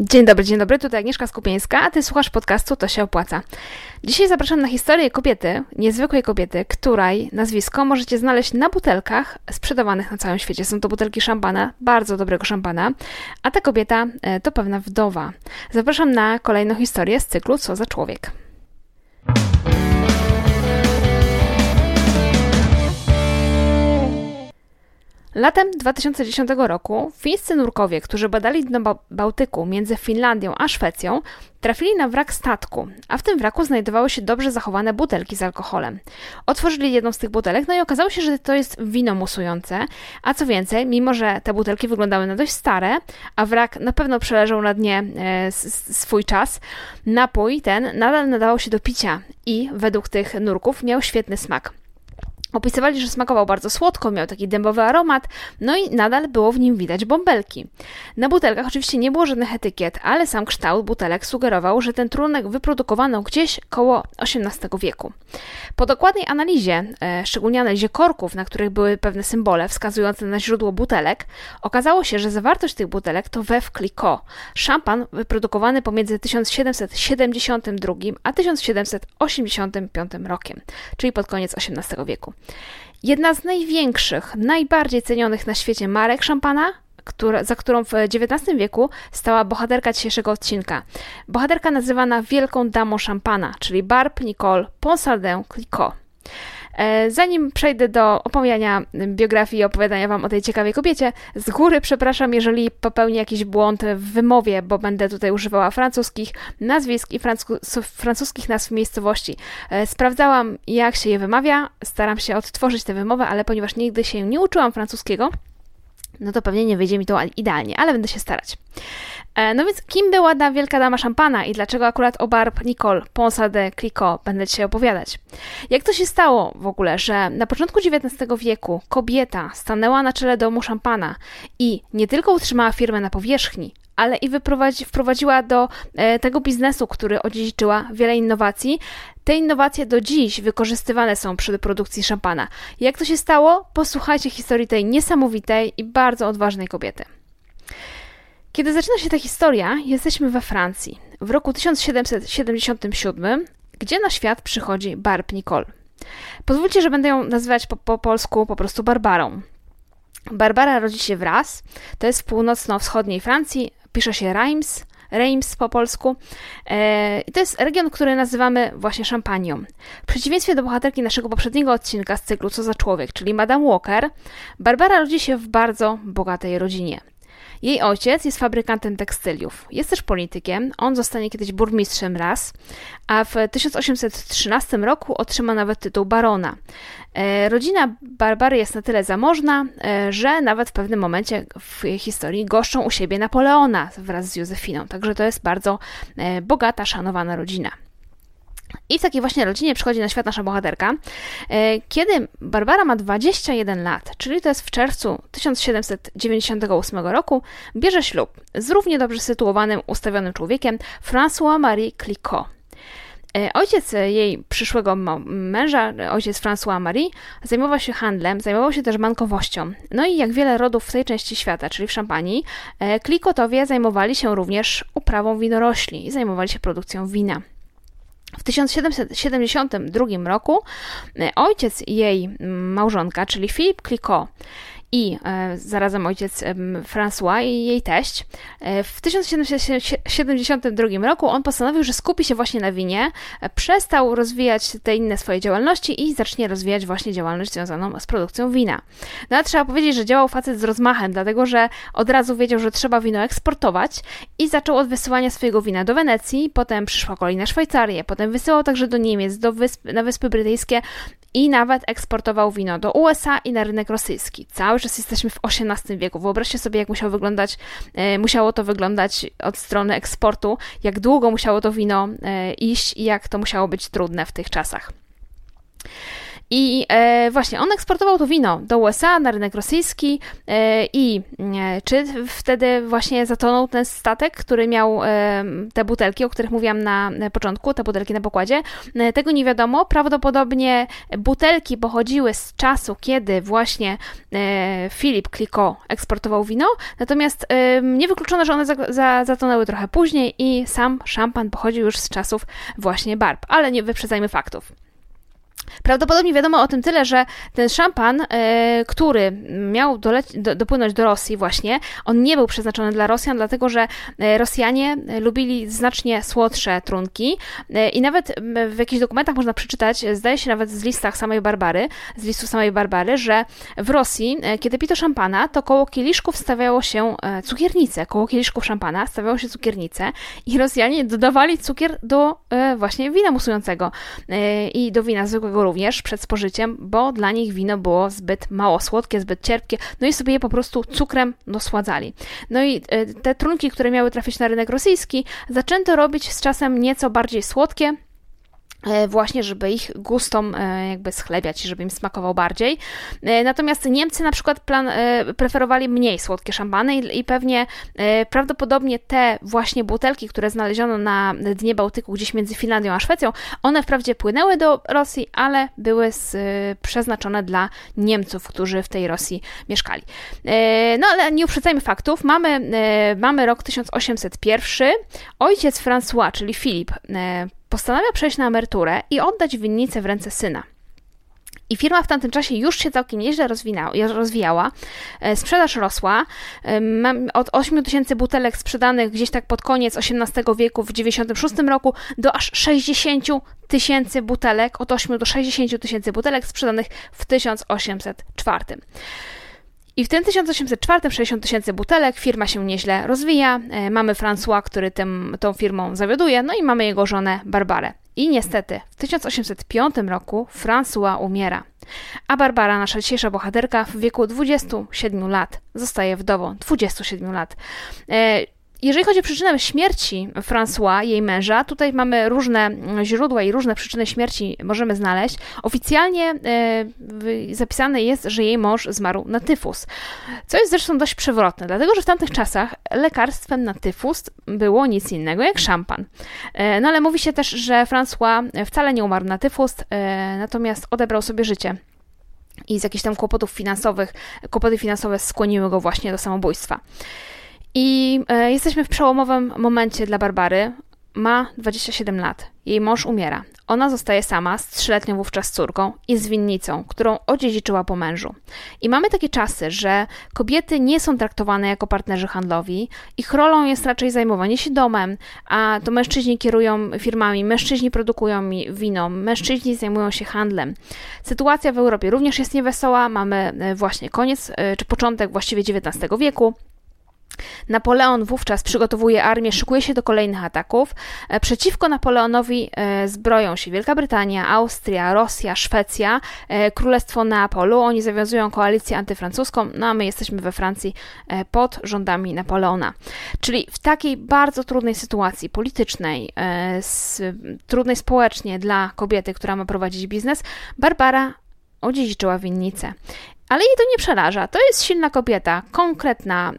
Dzień dobry, dzień dobry, tutaj Agnieszka Skupieńska, a ty słuchasz podcastu To się opłaca. Dzisiaj zapraszam na historię kobiety, niezwykłej kobiety, której nazwisko możecie znaleźć na butelkach sprzedawanych na całym świecie. Są to butelki szampana, bardzo dobrego szampana, a ta kobieta e, to pewna wdowa. Zapraszam na kolejną historię z cyklu Co za człowiek. Latem 2010 roku fińscy nurkowie, którzy badali dno Bałtyku między Finlandią a Szwecją, trafili na wrak statku, a w tym wraku znajdowały się dobrze zachowane butelki z alkoholem. Otworzyli jedną z tych butelek, no i okazało się, że to jest wino musujące, a co więcej, mimo że te butelki wyglądały na dość stare, a wrak na pewno przeleżał na dnie e, swój czas, napój ten nadal nadawał się do picia i według tych nurków miał świetny smak. Opisywali, że smakował bardzo słodko, miał taki dębowy aromat, no i nadal było w nim widać bąbelki. Na butelkach oczywiście nie było żadnych etykiet, ale sam kształt butelek sugerował, że ten trunek wyprodukowano gdzieś koło XVIII wieku. Po dokładnej analizie, e, szczególnie analizie korków, na których były pewne symbole wskazujące na źródło butelek, okazało się, że zawartość tych butelek to Veuve Clicquot, szampan wyprodukowany pomiędzy 1772 a 1785 rokiem, czyli pod koniec XVIII wieku. Jedna z największych, najbardziej cenionych na świecie marek szampana, która, za którą w XIX wieku stała bohaterka dzisiejszego odcinka. Bohaterka nazywana Wielką Damą Szampana, czyli Barb Nicole Ponsardin Clicquot. E, zanim przejdę do opowiadania biografii i opowiadania Wam o tej ciekawej kobiecie, z góry przepraszam, jeżeli popełnię jakiś błąd w wymowie, bo będę tutaj używała francuskich nazwisk i francuskich nazw miejscowości. E, sprawdzałam, jak się je wymawia, staram się odtworzyć tę wymowę, ale ponieważ nigdy się nie uczyłam francuskiego, no to pewnie nie wyjdzie mi to idealnie, ale będę się starać. E, no więc kim była ta wielka dama szampana i dlaczego akurat o Barb Nicole Ponsa de Clicquot będę dzisiaj opowiadać? Jak to się stało w ogóle, że na początku XIX wieku kobieta stanęła na czele domu szampana i nie tylko utrzymała firmę na powierzchni, ale i wprowadziła do e, tego biznesu, który odziedziczyła wiele innowacji. Te innowacje do dziś wykorzystywane są przy produkcji szampana. Jak to się stało? Posłuchajcie historii tej niesamowitej i bardzo odważnej kobiety. Kiedy zaczyna się ta historia, jesteśmy we Francji w roku 1777, gdzie na świat przychodzi Barb Nicole. Pozwólcie, że będę ją nazywać po, po polsku po prostu Barbarą. Barbara rodzi się w to jest w północno-wschodniej Francji, pisze się Reims, Reims po polsku. E, I to jest region, który nazywamy właśnie Szampanią. W przeciwieństwie do bohaterki naszego poprzedniego odcinka z cyklu Co za człowiek, czyli Madame Walker, Barbara rodzi się w bardzo bogatej rodzinie. Jej ojciec jest fabrykantem tekstyliów, jest też politykiem, on zostanie kiedyś burmistrzem raz, a w 1813 roku otrzyma nawet tytuł barona. E, rodzina Barbary jest na tyle zamożna, e, że nawet w pewnym momencie w historii goszczą u siebie Napoleona wraz z Józefiną, także to jest bardzo e, bogata, szanowana rodzina. I w takiej właśnie rodzinie przychodzi na świat nasza bohaterka. E, kiedy Barbara ma 21 lat, czyli to jest w czerwcu 1798 roku, bierze ślub z równie dobrze sytuowanym, ustawionym człowiekiem François-Marie Clicquot. E, ojciec jej przyszłego męża, ojciec François Marie, zajmował się handlem, zajmował się też bankowością. No i jak wiele rodów w tej części świata, czyli w Szampanii, Klikotowie zajmowali się również uprawą winorośli i zajmowali się produkcją wina. W 1772 roku e, ojciec jej małżonka, czyli Philippe Clicquot, i e, zarazem ojciec François i jej teść. E, w 1772 roku on postanowił, że skupi się właśnie na winie, e, przestał rozwijać te inne swoje działalności i zacznie rozwijać właśnie działalność związaną z produkcją wina. No a trzeba powiedzieć, że działał facet z rozmachem, dlatego że od razu wiedział, że trzeba wino eksportować i zaczął od wysyłania swojego wina do Wenecji, potem przyszła kolej na Szwajcarię, potem wysyłał także do Niemiec, do wysp, na Wyspy Brytyjskie i nawet eksportował wino do USA i na rynek rosyjski. Cały czas jesteśmy w XVIII wieku. Wyobraźcie sobie, jak musiało wyglądać, e, musiało to wyglądać od strony eksportu, jak długo musiało to wino e, iść i jak to musiało być trudne w tych czasach. I e, właśnie on eksportował to wino do USA, na rynek rosyjski e, i e, czy wtedy właśnie zatonął ten statek, który miał e, te butelki, o których mówiłam na początku, te butelki na pokładzie? E, tego nie wiadomo. Prawdopodobnie butelki pochodziły z czasu, kiedy właśnie e, Filip Clicquot eksportował wino, natomiast niewykluczone, że one za, za, zatonęły trochę później i sam szampan pochodził już z czasów właśnie barb, ale nie wyprzedzajmy faktów. Prawdopodobnie wiadomo o tym tyle, że ten szampan, e, który miał do, dopłynąć do Rosji właśnie, on nie był przeznaczony dla Rosjan, dlatego że e, Rosjanie lubili znacznie słodsze trunki. E, i nawet w jakichś dokumentach można przeczytać, zdaje się nawet z listach samej Barbary, z listu samej Barbary, że w Rosji, kiedy pito szampana, to koło kieliszków stawiało się cukiernice, koło kieliszków szampana stawiało się cukiernice i Rosjanie dodawali cukier do właśnie wina musującego i do wina zwykłego również przed spożyciem, bo dla nich wino było zbyt mało słodkie, zbyt cierpkie, no i sobie je po prostu cukrem dosładzali. No i e, te trunki, które miały trafić na rynek rosyjski, zaczęto robić z czasem nieco bardziej słodkie, właśnie, żeby ich gustom e, jakby schlebiać, żeby im smakował bardziej. E, natomiast Niemcy na przykład plan, preferowali mniej słodkie szampany i, i pewnie prawdopodobnie te właśnie butelki, które znaleziono na dnie Bałtyku, gdzieś między Finlandią a Szwecją, one wprawdzie płynęły do Rosji, ale były z, przeznaczone dla Niemców, którzy w tej Rosji mieszkali. No ale nie uprzedzajmy faktów. Mamy, mamy rok 1801. Ojciec François, czyli Filip, postanawia przejść na emeryturę i oddać winnicę w ręce syna. I firma w tamtym czasie już się całkiem nieźle rozwijała. E, sprzedaż rosła. E, od 8 tysięcy butelek sprzedanych gdzieś tak pod koniec XVIII wieku w 96 roku do aż 60 tysięcy butelek, od 8 do 60 tysięcy butelek sprzedanych w 1804. I w tym 1804 60 tysięcy butelek, firma się nieźle rozwija. E, mamy François, który tym, tą firmą zawiaduje, no i mamy jego żonę Barbarę. I niestety w 1805 roku François umiera, a Barbara, nasza dzisiejsza bohaterka, w wieku 27 lat zostaje wdową. 27 lat. Jeżeli chodzi o przyczynę śmierci François, jej męża, tutaj mamy różne źródła i różne przyczyny śmierci możemy znaleźć. Oficjalnie e, zapisane jest, że jej mąż zmarł na tyfus, co jest zresztą dość przewrotne, dlatego że w tamtych czasach lekarstwem na tyfus było nic innego jak szampan. E, no ale mówi się też, że François wcale nie umarł na tyfus, e, natomiast odebrał sobie życie i z jakichś tam kłopotów finansowych, kłopoty finansowe skłoniły go właśnie do samobójstwa. I e, jesteśmy w przełomowym momencie dla Barbary. Ma 27 lat. Jej mąż umiera. Ona zostaje sama z trzyletnią wówczas córką i z winnicą, którą odziedziczyła po mężu. I mamy takie czasy, że kobiety nie są traktowane jako partnerzy handlowi, ich rolą jest raczej zajmowanie się domem, a to mężczyźni kierują firmami, mężczyźni produkują wino, mężczyźni zajmują się handlem. Sytuacja w Europie również jest niewesoła. Mamy e, właśnie koniec, e, czy początek właściwie XIX wieku. Napoleon wówczas przygotowuje armię, szykuje się do kolejnych ataków. E, przeciwko Napoleonowi e, zbroją się Wielka Brytania, Austria, Rosja, Szwecja, e, Królestwo Neapolu. Oni zawiązują koalicję antyfrancuską, no a my jesteśmy we Francji pod rządami Napoleona. Czyli w takiej bardzo trudnej sytuacji politycznej, trudnej społecznie dla kobiety, która ma prowadzić biznes, Barbara odziedziczyła winnicę. Ale jej to nie przeraża. To jest silna kobieta, konkretna,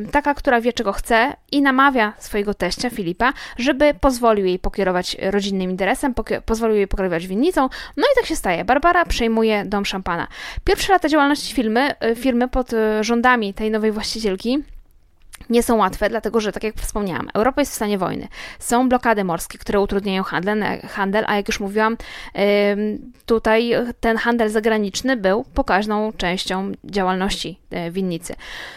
yy, taka, która wie, czego chce i namawia swojego teścia Filipa, żeby pozwolił jej pokierować rodzinnym interesem, pozwolił jej pokierować winnicą. No i tak się staje. Barbara przejmuje dom szampana. Pierwsze lata działalności firmy, y, firmy pod y, rządami tej nowej właścicielki nie są łatwe, dlatego że, tak jak wspomniałam, Europa jest w stanie wojny. Są blokady morskie, które utrudniają handel, handel a jak już mówiłam, tutaj ten handel zagraniczny był pokaźną częścią działalności e, winnicy.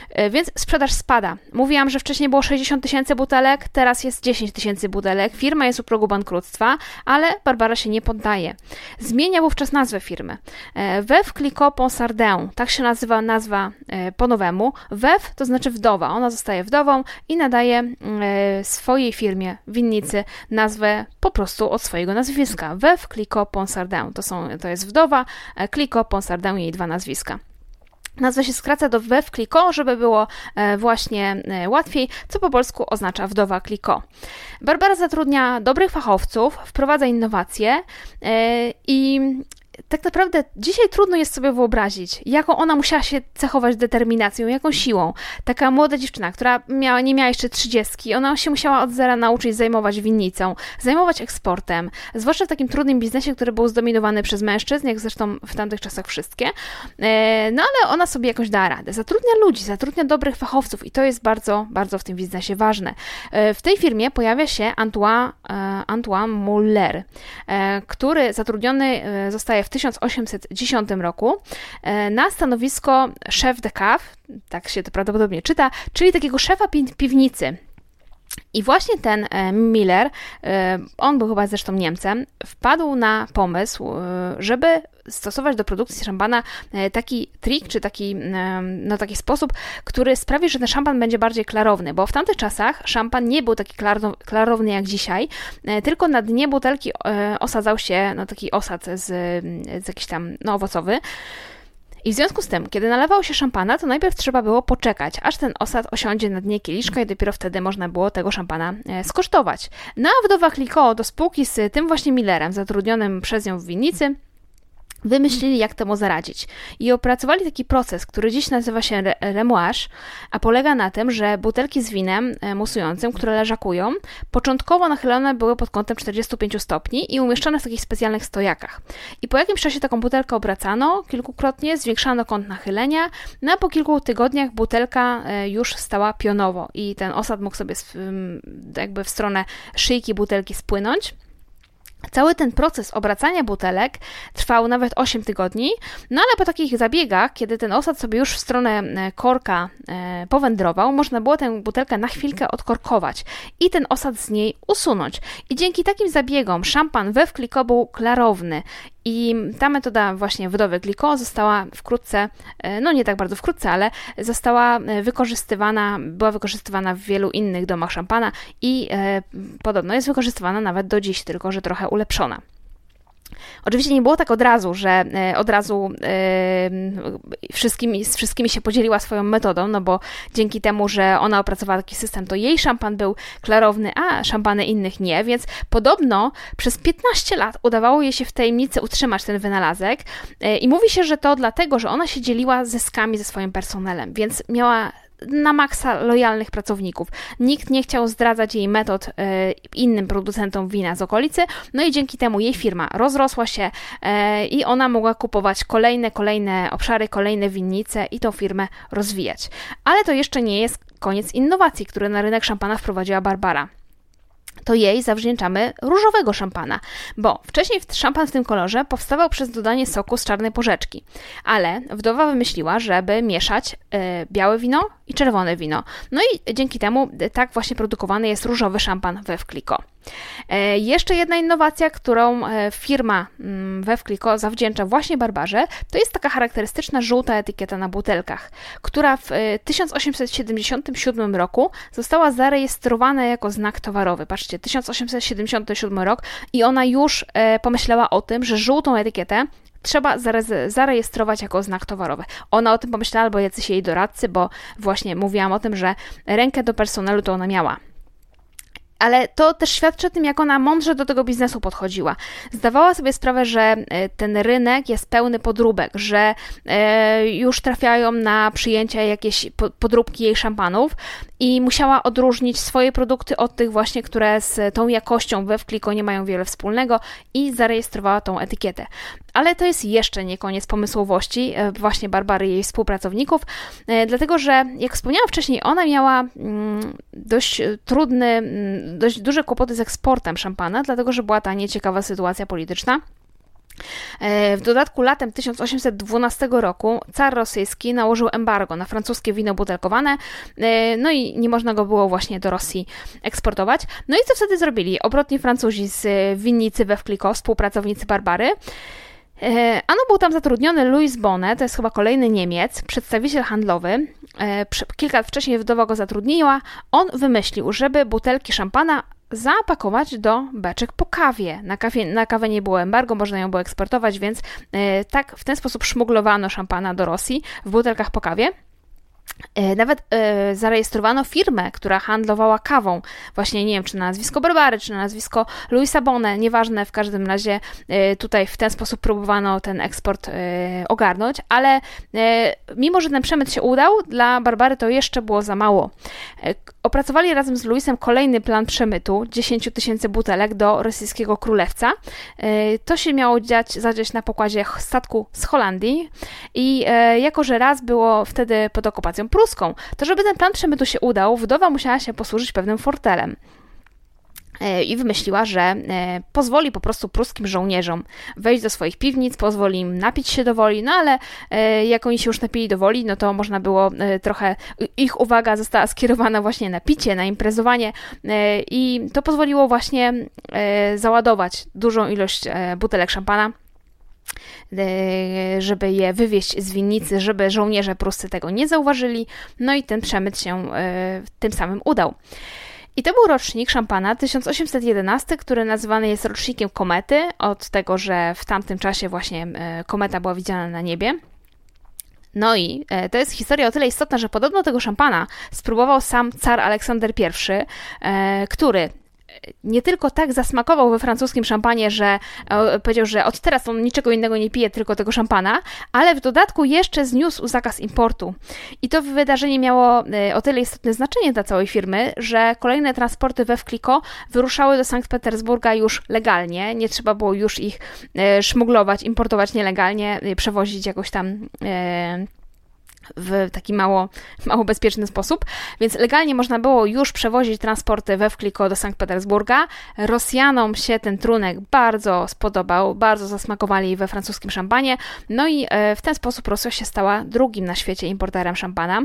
E, więc sprzedaż spada. Mówiłam, że wcześniej było 60 tysięcy butelek, teraz jest 10 tysięcy butelek. Firma jest u progu bankructwa, ale Barbara się nie poddaje. Zmienia wówczas nazwę firmy. E, Veuve Clicquot Ponsardin, tak się nazywa nazwa po nowemu. Veuve to znaczy wdowa. Ona zostaje zostaje wdową i nadaje e, swojej firmie winnicy nazwę po prostu od swojego nazwiska. Veuve Clicquot Ponsardin. To, są, to jest wdowa, e, Clicquot Ponsardin jej dwa nazwiska. Nazwa się skraca do Veuve Clicquot, żeby było e, właśnie łatwiej, co po polsku oznacza wdowa Clicquot. Barbara zatrudnia dobrych fachowców, wprowadza innowacje i tak naprawdę dzisiaj trudno jest sobie wyobrazić, jaką ona musiała się cechować determinacją, jaką siłą. Taka młoda dziewczyna, która miała, nie miała jeszcze trzydziestki, ona się musiała od zera nauczyć zajmować winnicą, zajmować eksportem, zwłaszcza w takim trudnym biznesie, który był zdominowany przez mężczyzn, jak zresztą w tamtych czasach wszystkie. E, no ale ona sobie jakoś da radę. Zatrudnia ludzi, zatrudnia dobrych fachowców i to jest bardzo, bardzo w tym biznesie ważne. E, w tej firmie pojawia się Antoine, Antoine Muller, który zatrudniony zostaje w 1810 roku e, na stanowisko szef de cave, tak się to prawdopodobnie czyta, czyli takiego szefa pi piwnicy. I właśnie ten e, Miller, e, on był chyba zresztą Niemcem, wpadł na pomysł, żeby stosować do produkcji szampana taki trik, czy taki, no, taki sposób, który sprawi, że ten szampan będzie bardziej klarowny, bo w tamtych czasach szampan nie był taki klarowny jak dzisiaj, tylko na dnie butelki osadzał się no, taki osad z, z jakiś tam no, owocowy. I w związku z tym, kiedy nalewało się szampana, to najpierw trzeba było poczekać, aż ten osad osiądzie na dnie kieliszka i dopiero wtedy można było tego szampana e, skosztować. No a wdowa Clicquot do spółki z tym właśnie Millerem, zatrudnionym przez nią w winnicy, wymyślili, jak temu zaradzić. I opracowali taki proces, który dziś nazywa się remoage, a polega na tym, że butelki z winem e, musującym, które leżakują, początkowo nachylone były pod kątem 45 stopni i umieszczone w takich specjalnych stojakach. I po jakimś czasie taką butelkę obracano kilkukrotnie, zwiększano kąt nachylenia, no a po kilku tygodniach butelka e, już stała pionowo i ten osad mógł sobie jakby w stronę szyjki butelki spłynąć. Cały ten proces obracania butelek trwał nawet 8 tygodni, no ale po takich zabiegach, kiedy ten osad sobie już w stronę e, korka e, powędrował, można było tę butelkę na chwilkę odkorkować i ten osad z niej usunąć. I dzięki takim zabiegom szampan we wkliko był klarowny i ta metoda właśnie wdowy Gliko została wkrótce, e, no nie tak bardzo wkrótce, ale została e, wykorzystywana, była wykorzystywana w wielu innych domach szampana i e, podobno jest wykorzystywana nawet do dziś, tylko że trochę ulepszona. Oczywiście nie było tak od razu, że e, od razu yy, wszystkimi, z wszystkimi się podzieliła swoją metodą, no bo dzięki temu, że ona opracowała taki system, to jej szampan był klarowny, a szampany innych nie, więc podobno przez 15 lat udawało jej się w tajemnicy utrzymać ten wynalazek yy, i mówi się, że to dlatego, że ona się dzieliła zyskami ze swoim personelem, więc miała na maksa lojalnych pracowników. Nikt nie chciał zdradzać jej metod y, innym producentom wina z okolicy, no i dzięki temu jej firma rozrosła się y, i ona mogła kupować kolejne, kolejne obszary, kolejne winnice i tą firmę rozwijać. Ale to jeszcze nie jest koniec innowacji, które na rynek szampana wprowadziła Barbara to jej zawdzięczamy różowego szampana, bo wcześniej szampan w tym kolorze powstawał przez dodanie soku z czarnej porzeczki, ale wdowa wymyśliła, żeby mieszać y, białe wino i czerwone wino. No i dzięki temu tak właśnie produkowany jest różowy szampan we Wkliko. E, jeszcze jedna innowacja, którą e, firma mm, Wewkliko zawdzięcza właśnie Barbarze, to jest taka charakterystyczna żółta etykieta na butelkach, która w 1877 e, roku została zarejestrowana jako znak towarowy. Patrzcie, 1877 rok i ona już pomyślała o tym, że żółtą etykietę trzeba zarejestrować jako znak towarowy. Ona o tym pomyślała, albo jacyś jej doradcy, bo właśnie mówiłam o tym, że rękę do personelu to ona miała ale to też świadczy o tym, jak ona mądrze do tego biznesu podchodziła. Zdawała sobie sprawę, że e, ten rynek jest pełny podróbek, że e, już trafiają na przyjęcia jakieś podróbki jej szampanów i musiała odróżnić swoje produkty od tych właśnie, które z tą jakością we wkliko nie mają wiele wspólnego i zarejestrowała tą etykietę. Ale to jest jeszcze nie koniec pomysłowości e, właśnie Barbary i jej współpracowników, e, dlatego że, jak wspomniałam wcześniej, ona miała mm, dość trudny, mm, dość duże kłopoty z eksportem szampana, dlatego że była ta nieciekawa sytuacja polityczna. E, w dodatku latem 1812 roku car rosyjski nałożył embargo na francuskie wino butelkowane, no i nie można go było właśnie do Rosji eksportować. No i co wtedy zrobili? Obrotni Francuzi z winnicy we Wkliko, współpracownicy Barbary, E, ano był tam zatrudniony Louis Bonnet, to jest chyba kolejny Niemiec, przedstawiciel handlowy. E, kilka lat wcześniej wdowa go zatrudniła. On wymyślił, żeby butelki szampana zapakować do beczek po kawie. Na, kawie. na kawę nie było embargo, można ją było eksportować, więc e, tak w ten sposób szmuglowano szampana do Rosji w butelkach po kawie. E, nawet e, zarejestrowano firmę, która handlowała kawą. Właśnie nie wiem, czy na nazwisko Barbary, czy na nazwisko Louisa Bonne, nieważne, w każdym razie e, tutaj w ten sposób próbowano ten eksport ogarnąć, ale mimo, że ten przemyt się udał, dla Barbary to jeszcze było za mało. Opracowali razem z Louisem kolejny plan przemytu 10 tysięcy butelek do rosyjskiego królewca. To się miało dziać, zadziać na pokładzie statku z Holandii i jako, że raz było wtedy pod okupacją pruską, to żeby ten plan przemytu się udał, wdowa musiała się posłużyć pewnym fortelem. E, i wymyśliła, że e, pozwoli po prostu pruskim żołnierzom wejść do swoich piwnic, pozwoli im napić się do woli, no ale e, jak oni się już napili do woli, no to można było trochę, ich uwaga została skierowana właśnie na picie, na imprezowanie i to pozwoliło właśnie załadować dużą ilość butelek szampana żeby je wywieźć z winnicy, żeby żołnierze pruscy tego nie zauważyli, no i ten przemyt się e, tym samym udał. I to był rocznik szampana 1811, który nazywany jest rocznikiem komety, od tego, że w tamtym czasie właśnie e, kometa była widziana na niebie. No i to jest historia o tyle istotna, że podobno tego szampana spróbował sam car Aleksander I, który nie tylko tak zasmakował we francuskim szampanie, że e, powiedział, że od teraz on niczego innego nie pije, tylko tego szampana, ale w dodatku jeszcze zniósł zakaz importu. I to wydarzenie miało e, o tyle istotne znaczenie dla całej firmy, że kolejne transporty we Wkliko wyruszały do Sankt Petersburga już legalnie, nie trzeba było już ich e, szmuglować, importować nielegalnie, przewozić jakoś tam w taki mało, mało bezpieczny sposób, więc legalnie można było już przewozić transporty we Wkliko do Sankt Petersburga. Rosjanom się ten trunek bardzo spodobał, bardzo zasmakowali we francuskim szampanie, no i e, w ten sposób Rosja się stała drugim na świecie importerem szampana.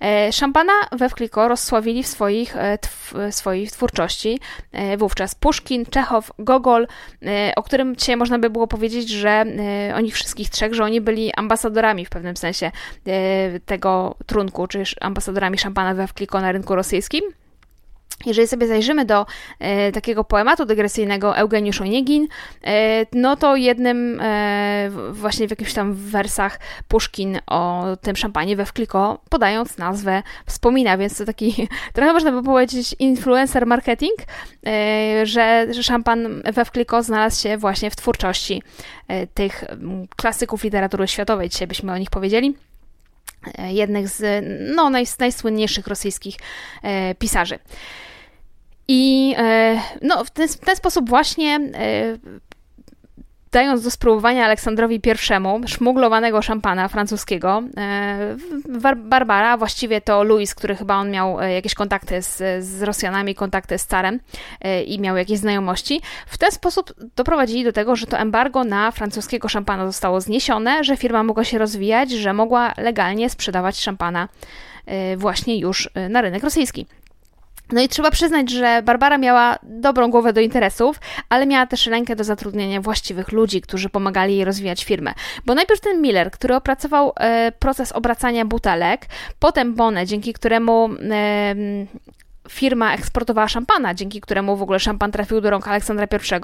E, szampana we Wkliko rozsławili w swoich, e, w swojej twórczości wówczas Puszkin, Czechow, Gogol, o którym dzisiaj można by było powiedzieć, że o nich wszystkich trzech, że oni byli ambasadorami w pewnym sensie tego trunku, czy ambasadorami szampana we Wkliko na rynku rosyjskim. Jeżeli sobie zajrzymy do e, takiego poematu dygresyjnego Eugeniusz Oniegin, e, no to jednym e, właśnie w jakimś tam wersach Puszkin o tym szampanie we Wkliko, podając nazwę, wspomina, więc to taki trochę można by powiedzieć influencer marketing, że, że szampan we Wkliko znalazł się właśnie w twórczości tych klasyków literatury światowej, dzisiaj byśmy o nich powiedzieli. E, jednych z no, naj, najsłynniejszych rosyjskich e, pisarzy. I e, no, w, ten, w ten sposób właśnie dając do spróbowania Aleksandrowi I szmuglowanego szampana francuskiego. E, Barbara, właściwie to Louis, który chyba on miał e, jakieś kontakty z, z Rosjanami, kontakty z carem e, i miał jakieś znajomości. W ten sposób doprowadzili do tego, że to embargo na francuskiego szampana zostało zniesione, że firma mogła się rozwijać, że mogła legalnie sprzedawać szampana właśnie już na rynek rosyjski. No i trzeba przyznać, że Barbara miała dobrą głowę do interesów, ale miała też rękę do zatrudnienia właściwych ludzi, którzy pomagali jej rozwijać firmę. Bo najpierw ten Miller, który opracował e, proces obracania butelek, potem Bonne, dzięki któremu e, firma eksportowała szampana, dzięki któremu w ogóle szampan trafił do rąk Aleksandra I,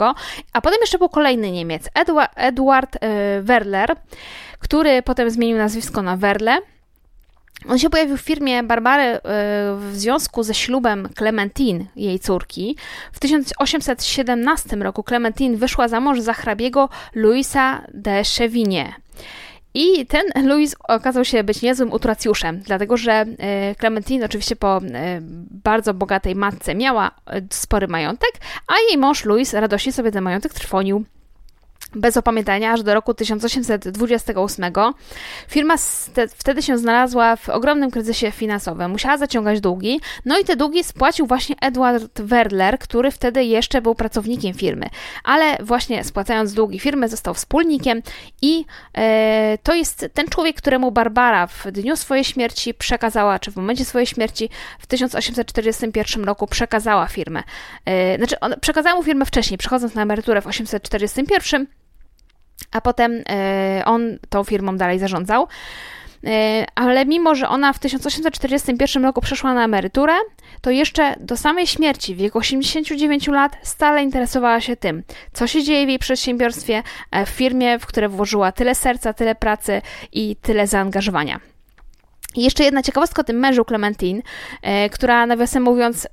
a potem jeszcze był kolejny Niemiec, Edward, Edward Werler, który potem zmienił nazwisko na Werle on się pojawił w firmie Barbary e, w związku ze ślubem Clementine, jej córki. W 1817 roku Clementine wyszła za mąż za hrabiego Louisa de Chevigné. I ten Louis okazał się być niezłym utracjuszem, dlatego że e, Clementine oczywiście po e, bardzo bogatej matce miała spory majątek, a jej mąż Louis radośnie sobie ten majątek trwonił bez opamiętania aż do roku 1828. Firma wtedy się znalazła w ogromnym kryzysie finansowym. Musiała zaciągać długi, no i te długi spłacił właśnie Edward Werler, który wtedy jeszcze był pracownikiem firmy. Ale właśnie spłacając długi firmy został wspólnikiem i e, to jest ten człowiek, któremu Barbara w dniu swojej śmierci przekazała, czy w momencie swojej śmierci w 1841 roku przekazała firmę. E, znaczy, on, przekazała mu firmę wcześniej, przechodząc na emeryturę w 1841 a potem e, on tą firmą dalej zarządzał. E, ale mimo, że ona w 1841 roku przeszła na emeryturę, to jeszcze do samej śmierci w wieku 89 lat stale interesowała się tym, co się dzieje w jej przedsiębiorstwie, e, w firmie, w które włożyła tyle serca, tyle pracy i tyle zaangażowania. I jeszcze jedna ciekawostka o tym mężu Clementine, e, która nawiasem mówiąc,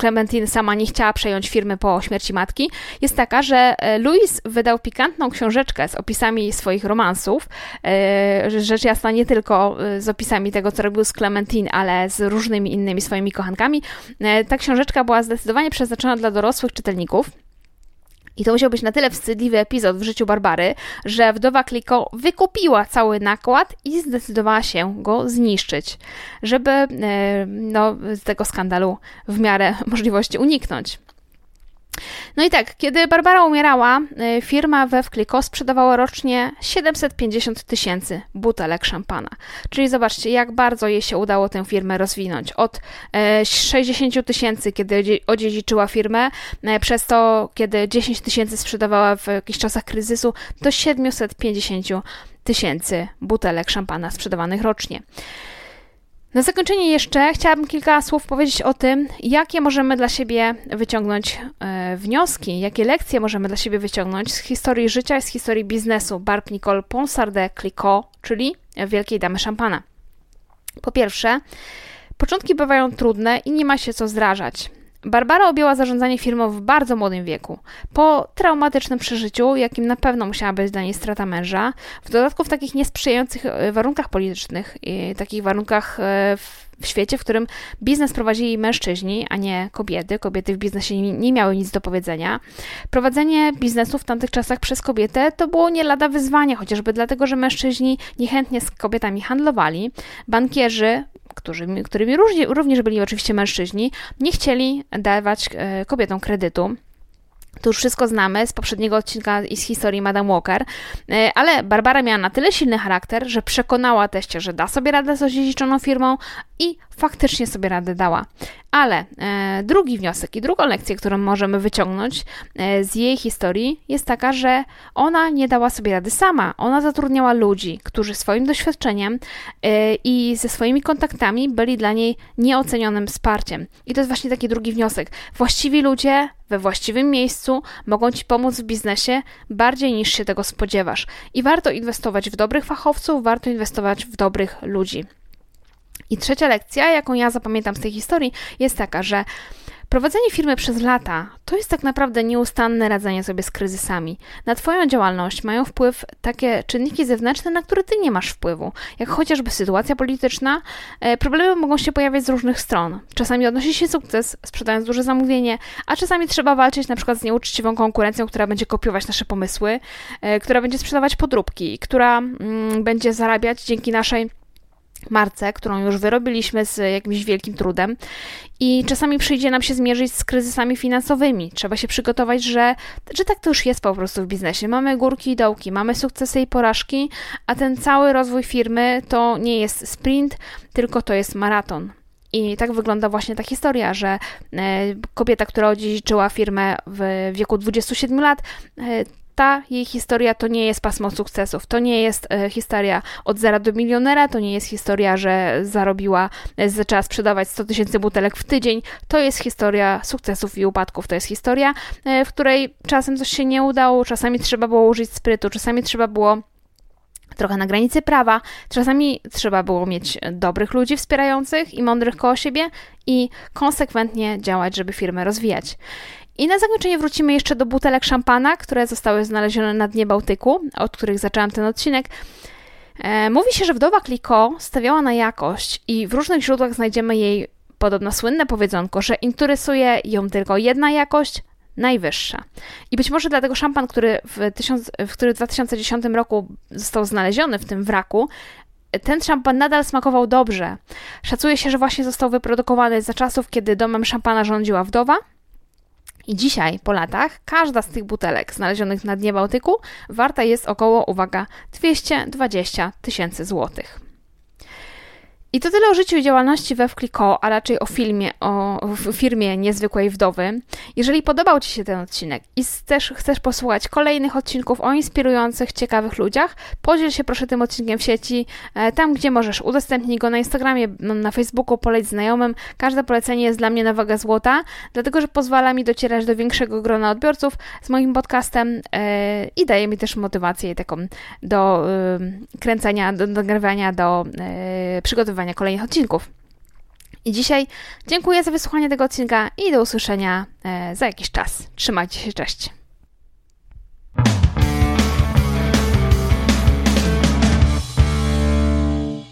Clementine sama nie chciała przejąć firmy po śmierci matki, jest taka, że e, Louis wydał pikantną książeczkę z opisami swoich romansów. E, rzecz jasna nie tylko z opisami tego, co robił z Clementine, ale z różnymi innymi swoimi kochankami. Ta książeczka była zdecydowanie przeznaczona dla dorosłych czytelników. I to musiał być na tyle wstydliwy epizod w życiu Barbary, że wdowa Kliko wykupiła cały nakład i zdecydowała się go zniszczyć, żeby e, no, z tego skandalu w miarę możliwości uniknąć. No i tak, kiedy Barbara umierała, y, firma we Wkliko sprzedawała rocznie 750 tysięcy butelek szampana. Czyli zobaczcie, jak bardzo jej się udało tę firmę rozwinąć. Od 60 e, tysięcy, kiedy odziedziczyła firmę, e, przez to, kiedy 10 tysięcy sprzedawała w jakichś czasach kryzysu, do 750 tysięcy butelek szampana sprzedawanych rocznie. Na zakończenie jeszcze chciałabym kilka słów powiedzieć o tym, jakie możemy dla siebie wyciągnąć e, wnioski, jakie lekcje możemy dla siebie wyciągnąć z historii życia i z historii biznesu Barb Nicole Ponsarde Clicquot, czyli Wielkiej Damy Szampana. Po pierwsze, początki bywają trudne i nie ma się co zrażać. Barbara objęła zarządzanie firmą w bardzo młodym wieku. Po traumatycznym przeżyciu, jakim na pewno musiała być dla niej strata męża, w dodatku w takich niesprzyjających e, warunkach politycznych, takich warunkach e, w świecie, w którym biznes prowadzili mężczyźni, a nie kobiety. Kobiety w biznesie nie miały nic do powiedzenia. Prowadzenie biznesu w tamtych czasach przez kobietę to było nie lada wyzwanie, chociażby dlatego, że mężczyźni niechętnie z kobietami handlowali. Bankierzy którzy, którymi również byli oczywiście mężczyźni, nie chcieli dawać e, kobietom kredytu. To już wszystko znamy z poprzedniego odcinka i z historii Madame Walker, e, ale Barbara miała na tyle silny charakter, że przekonała teście, że da sobie radę z odziedziczoną firmą i faktycznie sobie radę dała. Ale e, drugi wniosek i drugą lekcję, którą możemy wyciągnąć e, z jej historii, jest taka, że ona nie dała sobie rady sama. Ona zatrudniała ludzi, którzy swoim doświadczeniem e, i ze swoimi kontaktami byli dla niej nieocenionym wsparciem. I to jest właśnie taki drugi wniosek. Właściwi ludzie we właściwym miejscu mogą ci pomóc w biznesie bardziej niż się tego spodziewasz. I warto inwestować w dobrych fachowców, warto inwestować w dobrych ludzi. I trzecia lekcja, jaką ja zapamiętam z tej historii, jest taka, że Prowadzenie firmy przez lata to jest tak naprawdę nieustanne radzenie sobie z kryzysami. Na Twoją działalność mają wpływ takie czynniki zewnętrzne, na które Ty nie masz wpływu, jak chociażby sytuacja polityczna. E, problemy mogą się pojawiać z różnych stron. Czasami odnosi się sukces, sprzedając duże zamówienie, a czasami trzeba walczyć na przykład z nieuczciwą konkurencją, która będzie kopiować nasze pomysły, e, która będzie sprzedawać podróbki, która mm, będzie zarabiać dzięki naszej marce, którą już wyrobiliśmy z jakimś wielkim trudem i czasami przyjdzie nam się zmierzyć z kryzysami finansowymi. Trzeba się przygotować, że, że tak to już jest po prostu w biznesie. Mamy górki i dołki, mamy sukcesy i porażki, a ten cały rozwój firmy to nie jest sprint, tylko to jest maraton. I tak wygląda właśnie ta historia, że e, kobieta, która odziedziczyła firmę w wieku 27 lat, e, ta jej historia to nie jest pasmo sukcesów, to nie jest e, historia od zera do milionera, to nie jest historia, że zarobiła, e, zaczęła sprzedawać 100 tysięcy butelek w tydzień, to jest historia sukcesów i upadków, to jest historia, e, w której czasem coś się nie udało, czasami trzeba było użyć sprytu, czasami trzeba było trochę na granicy prawa. Czasami trzeba było mieć dobrych ludzi wspierających i mądrych koło siebie i konsekwentnie działać, żeby firmę rozwijać. I na zakończenie wrócimy jeszcze do butelek szampana, które zostały znalezione na dnie Bałtyku, od których zaczęłam ten odcinek. E, mówi się, że wdowa Kliko stawiała na jakość i w różnych źródłach znajdziemy jej podobno słynne powiedzonko, że interesuje ją tylko jedna jakość, najwyższa. I być może dlatego szampan, który w, tysiąc, który w 2010 roku został znaleziony w tym wraku, ten szampan nadal smakował dobrze. Szacuje się, że właśnie został wyprodukowany za czasów, kiedy domem szampana rządziła wdowa, i dzisiaj, po latach, każda z tych butelek znalezionych na dnie Bałtyku warta jest około, uwaga, 220 tysięcy złotych. I to tyle o życiu i działalności we Wkliko, a raczej o filmie, o firmie Niezwykłej Wdowy. Jeżeli podobał Ci się ten odcinek i też chcesz posłuchać kolejnych odcinków o inspirujących, ciekawych ludziach, podziel się proszę tym odcinkiem w sieci, e, tam gdzie możesz. Udostępnij go na Instagramie, na Facebooku, poleć znajomym. Każde polecenie jest dla mnie na wagę złota, dlatego że pozwala mi docierać do większego grona odbiorców z moim podcastem e, i daje mi też motywację taką do kręcenia, do nagrywania, do kolejnych odcinków. I dzisiaj dziękuję za wysłuchanie tego odcinka i do usłyszenia e, za jakiś czas. Trzymajcie się, cześć.